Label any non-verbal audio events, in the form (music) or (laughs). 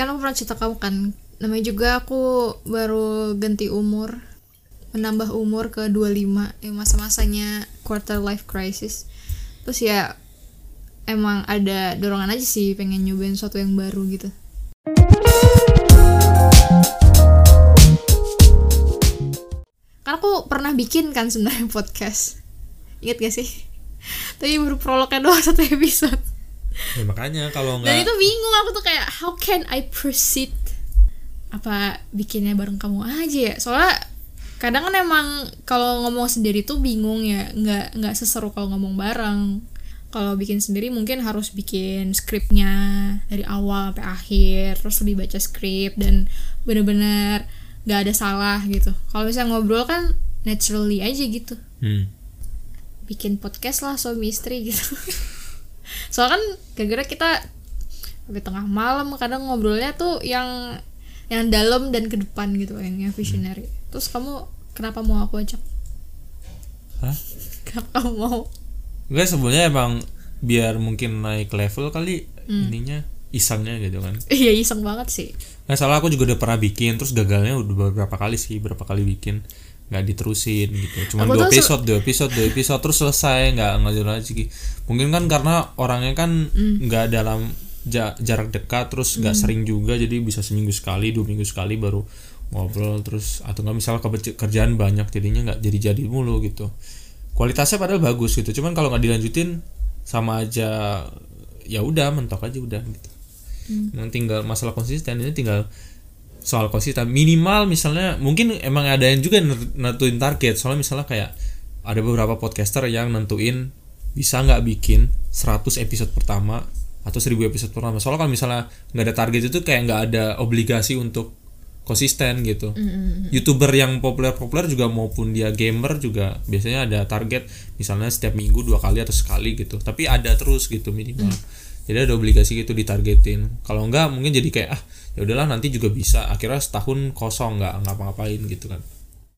kan aku pernah cerita kamu kan. Namanya juga aku baru ganti umur. Menambah umur ke 25 ya masa-masanya quarter life crisis. Terus ya emang ada dorongan aja sih pengen nyobain sesuatu yang baru gitu. Karena aku pernah bikin kan sebenarnya (laughs) podcast. Inget gak sih? Tapi baru prolognya doang satu episode ya makanya kalau dan nggak itu bingung aku tuh kayak how can I proceed? Apa bikinnya bareng kamu aja ya? Soalnya kadang kan emang kalau ngomong sendiri tuh bingung ya. Nggak nggak seseru kalau ngomong bareng. Kalau bikin sendiri mungkin harus bikin skripnya dari awal sampai akhir terus lebih baca skrip dan bener-bener nggak ada salah gitu. Kalau misalnya ngobrol kan naturally aja gitu. Hmm. bikin podcast lah suami istri gitu (laughs) soalnya kan gara-gara kita sampai tengah malam kadang ngobrolnya tuh yang yang dalam dan ke depan gitu yang, yang visionary. Terus kamu kenapa mau aku ajak? Hah? (laughs) kenapa kamu mau? Enggak sebenarnya emang biar mungkin naik level kali Hmm. ininya isengnya gitu kan. iya iseng banget sih. Nah salah aku juga udah pernah bikin terus gagalnya udah beberapa kali sih berapa kali bikin. Nggak diterusin gitu cuman Aku dua episode dua episode dua episode terus selesai nggak nggak jalan lagi. Mungkin kan karena orangnya kan Hmm. nggak dalam ja- jarak dekat terus nggak sering juga jadi bisa seminggu sekali dua minggu sekali baru ngobrol terus atau nggak misalnya kerjaan banyak jadinya nggak jadi jadi mulu gitu. Kualitasnya padahal bagus gitu cuman kalau nggak dilanjutin sama aja ya udah mentok aja udah gitu Emang tinggal masalah konsisten ini tinggal soal konsisten. Minimal misalnya mungkin emang ada yang juga nent- nentuin target. Soalnya misalnya kayak ada beberapa podcaster yang nentuin bisa nggak bikin 100 episode pertama atau 1000 episode pertama. Soalnya kalau misalnya nggak ada target itu kayak nggak ada obligasi untuk konsisten gitu. Youtuber yang populer-populer juga maupun dia gamer juga biasanya ada target misalnya setiap minggu dua kali atau sekali gitu. Tapi ada terus gitu minimal jadi ada obligasi gitu ditargetin. Kalau enggak mungkin jadi kayak ah ya udahlah nanti juga bisa. Akhirnya setahun kosong nggak ngapa-ngapain gitu kan